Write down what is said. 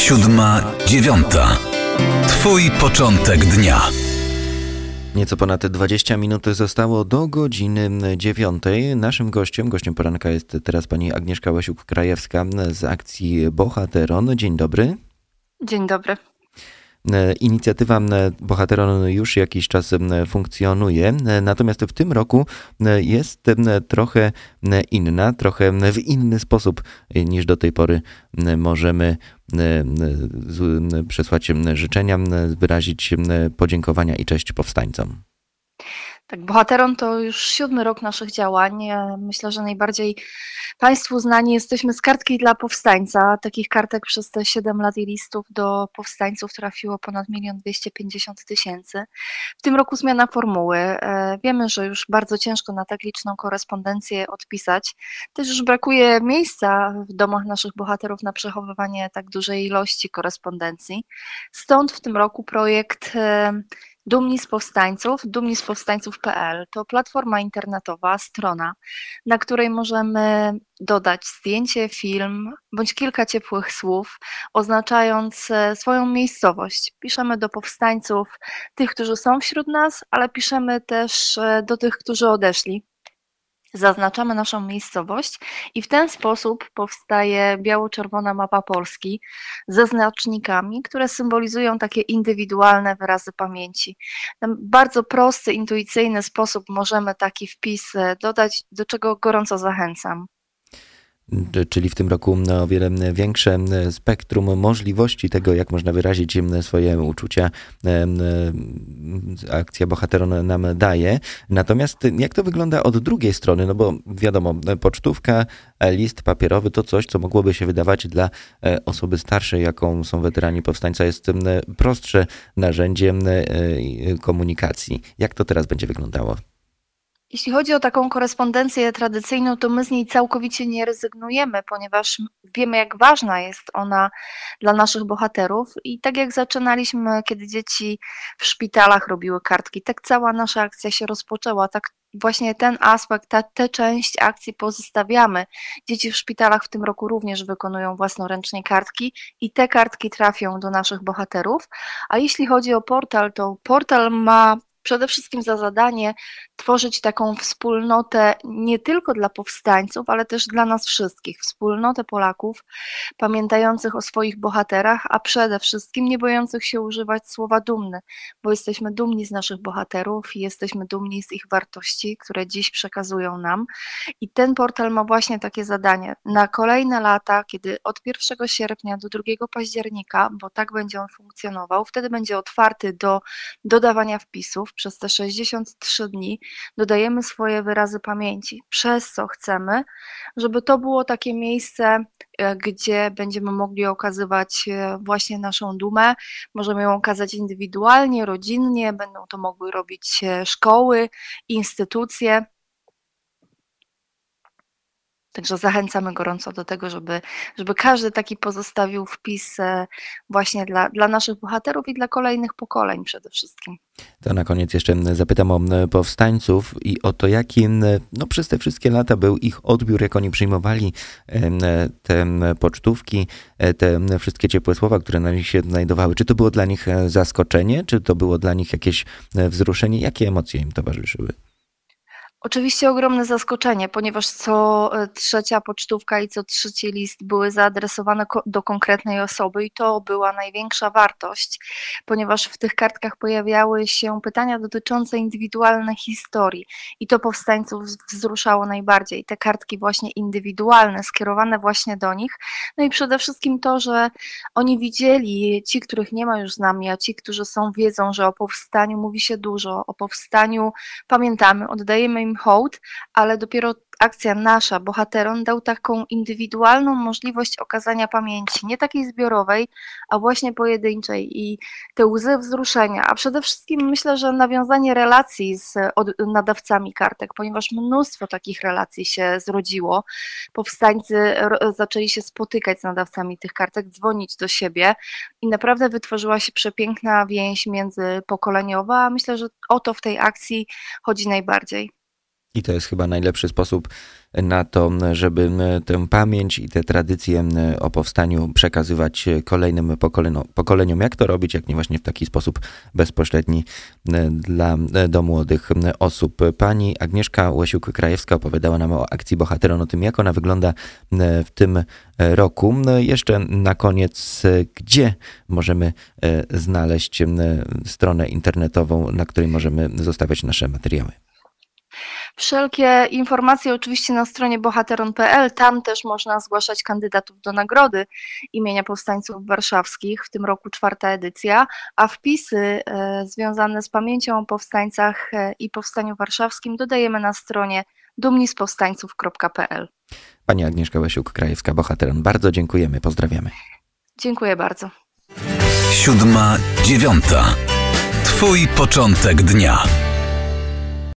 siódma, dziewiąta. Twój początek dnia. Nieco ponad 20 minut zostało do godziny dziewiątej. Naszym gościem, gościem poranka jest teraz pani Agnieszka Łasiuk-Krajewska z akcji Bohateron. Dzień dobry. Dzień dobry. E, inicjatywa e, Bohateron już jakiś czas e, funkcjonuje, natomiast w tym roku jest trochę inna, trochę w inny sposób niż do tej pory możemy przesłać życzenia, wyrazić podziękowania i cześć powstańcom. Tak, Bohateron to już siódmy rok naszych działań. Myślę, że najbardziej Państwu znani jesteśmy z kartki dla powstańca. Takich kartek przez te 7 lat i listów do powstańców trafiło ponad 1 250 tysięcy. W tym roku zmiana formuły. E, wiemy, że już bardzo ciężko na tak liczną korespondencję odpisać. Też już brakuje miejsca w domach naszych bohaterów na przechowywanie tak dużej ilości korespondencji. Stąd w tym roku projekt e, Dumni z Powstańców, dumni z powstańców.pl to platforma internetowa, strona, na której możemy dodać zdjęcie, film bądź kilka ciepłych słów, oznaczając e, swoją miejscowość. Piszemy do powstańców, tych, którzy są wśród nas, ale piszemy też e, do tych, którzy odeszli zaznaczamy naszą miejscowość i w ten sposób powstaje biało-czerwona mapa Polski ze znacznikami, które symbolizują takie indywidualne wyrazy pamięci. Bardzo prosty, intuicyjny sposób możemy taki wpis e, dodać, do czego gorąco zachęcam czyli w tym roku o wiele większe spektrum możliwości tego, jak można wyrazić swoje uczucia. Akcja Bohateron nam daje. Natomiast jak to wygląda od drugiej strony? No bo wiadomo, pocztówka, list papierowy to coś, co mogłoby się wydawać dla e, osoby starszej, jaką są weterani powstańca, jest prostsze narzędzie komunikacji. Jak to teraz będzie wyglądało? Jeśli chodzi o taką korespondencję tradycyjną, to my z niej całkowicie nie rezygnujemy, ponieważ wiemy, jak ważna jest ona dla naszych bohaterów. I tak jak zaczynaliśmy, kiedy dzieci w szpitalach robiły kartki, tak cała nasza akcja się rozpoczęła. Tak właśnie ten aspekt, ta, tę część akcji pozostawiamy. Dzieci w szpitalach w tym roku również wykonują własnoręcznie kartki i te kartki trafią do naszych bohaterów. A jeśli chodzi o portal, to portal ma przede wszystkim za zadanie tworzyć taką wspólnotę nie tylko dla powstańców, ale też dla nas wszystkich, wspólnotę Polaków pamiętających o swoich bohaterach, a przede wszystkim nie bojących się używać słowa dumny, bo jesteśmy dumni z naszych bohaterów i jesteśmy dumni z ich wartości, które dziś przekazują nam. I ten portal ma właśnie takie zadanie. Na kolejne lata, kiedy od 1 sierpnia do 2 października, bo tak będzie on funkcjonował, wtedy będzie otwarty do dodawania wpisów przez te 63 dni dodajemy swoje wyrazy pamięci, przez co chcemy, żeby to było takie miejsce, e, gdzie będziemy mogli okazywać e, właśnie naszą dumę. Możemy ją okazać indywidualnie, rodzinnie, będą to mogły robić e, szkoły, instytucje. Także zachęcamy gorąco do tego, żeby, żeby każdy taki pozostawił wpis e, właśnie dla, dla naszych bohaterów i dla kolejnych pokoleń przede wszystkim. To na koniec jeszcze zapytam o powstańców i o to, jaki no, przez te wszystkie lata był ich odbiór, jak oni przyjmowali te pocztówki, e, te wszystkie ciepłe słowa, które na nich się znajdowały. Czy to było dla nich e, zaskoczenie, czy to było dla nich jakieś wzruszenie? Jakie emocje im towarzyszyły? Oczywiście ogromne zaskoczenie, ponieważ co e, trzecia pocztówka i co trzeci list były zaadresowane do konkretnej osoby i to była największa wartość, ponieważ w tych kartkach pojawiały się pytania dotyczące indywidualnej historii i to powstańców wzruszało najbardziej. Te kartki właśnie indywidualne, skierowane właśnie do nich. No i przede wszystkim to, że oni widzieli, ci, których nie ma już z nami, a ci, którzy są, wiedzą, że o powstaniu mówi się dużo, o powstaniu pamiętamy, oddajemy im im hołd, ale dopiero akcja nasza, bohateron, dał taką indywidualną możliwość okazania pamięci, nie takiej zbiorowej, a właśnie pojedynczej i te łzy wzruszenia, a przede wszystkim myślę, że nawiązanie relacji z nadawcami kartek, ponieważ mnóstwo takich relacji się zrodziło. Powstańcy zaczęli się spotykać z nadawcami tych kartek, dzwonić do siebie i naprawdę wytworzyła się przepiękna więź międzypokoleniowa, a myślę, że o to w tej akcji chodzi najbardziej. I to jest chyba najlepszy sposób na to, żeby tę pamięć i te tradycje o powstaniu przekazywać kolejnym pokoleniom. Jak to robić, jak nie właśnie w taki sposób bezpośredni dla do młodych osób. Pani Agnieszka Łasiuk-Krajewska opowiadała nam o akcji Bohateron, o tym, jak ona wygląda w tym roku. Jeszcze na koniec, gdzie możemy znaleźć stronę internetową, na której możemy zostawiać nasze materiały? Wszelkie informacje oczywiście na stronie bohateron.pl, tam też można zgłaszać kandydatów do nagrody imienia powstańców warszawskich, w tym roku czwarta edycja, a wpisy e, związane z pamięcią o powstańcach e, i powstaniu warszawskim dodajemy na stronie dumnispowstańców.pl. Pani Agnieszka Łesiuk-Krajewska, bohateron, bardzo dziękujemy, pozdrawiamy. Dziękuję bardzo. Siódma, dziewiąta. Twój początek dnia.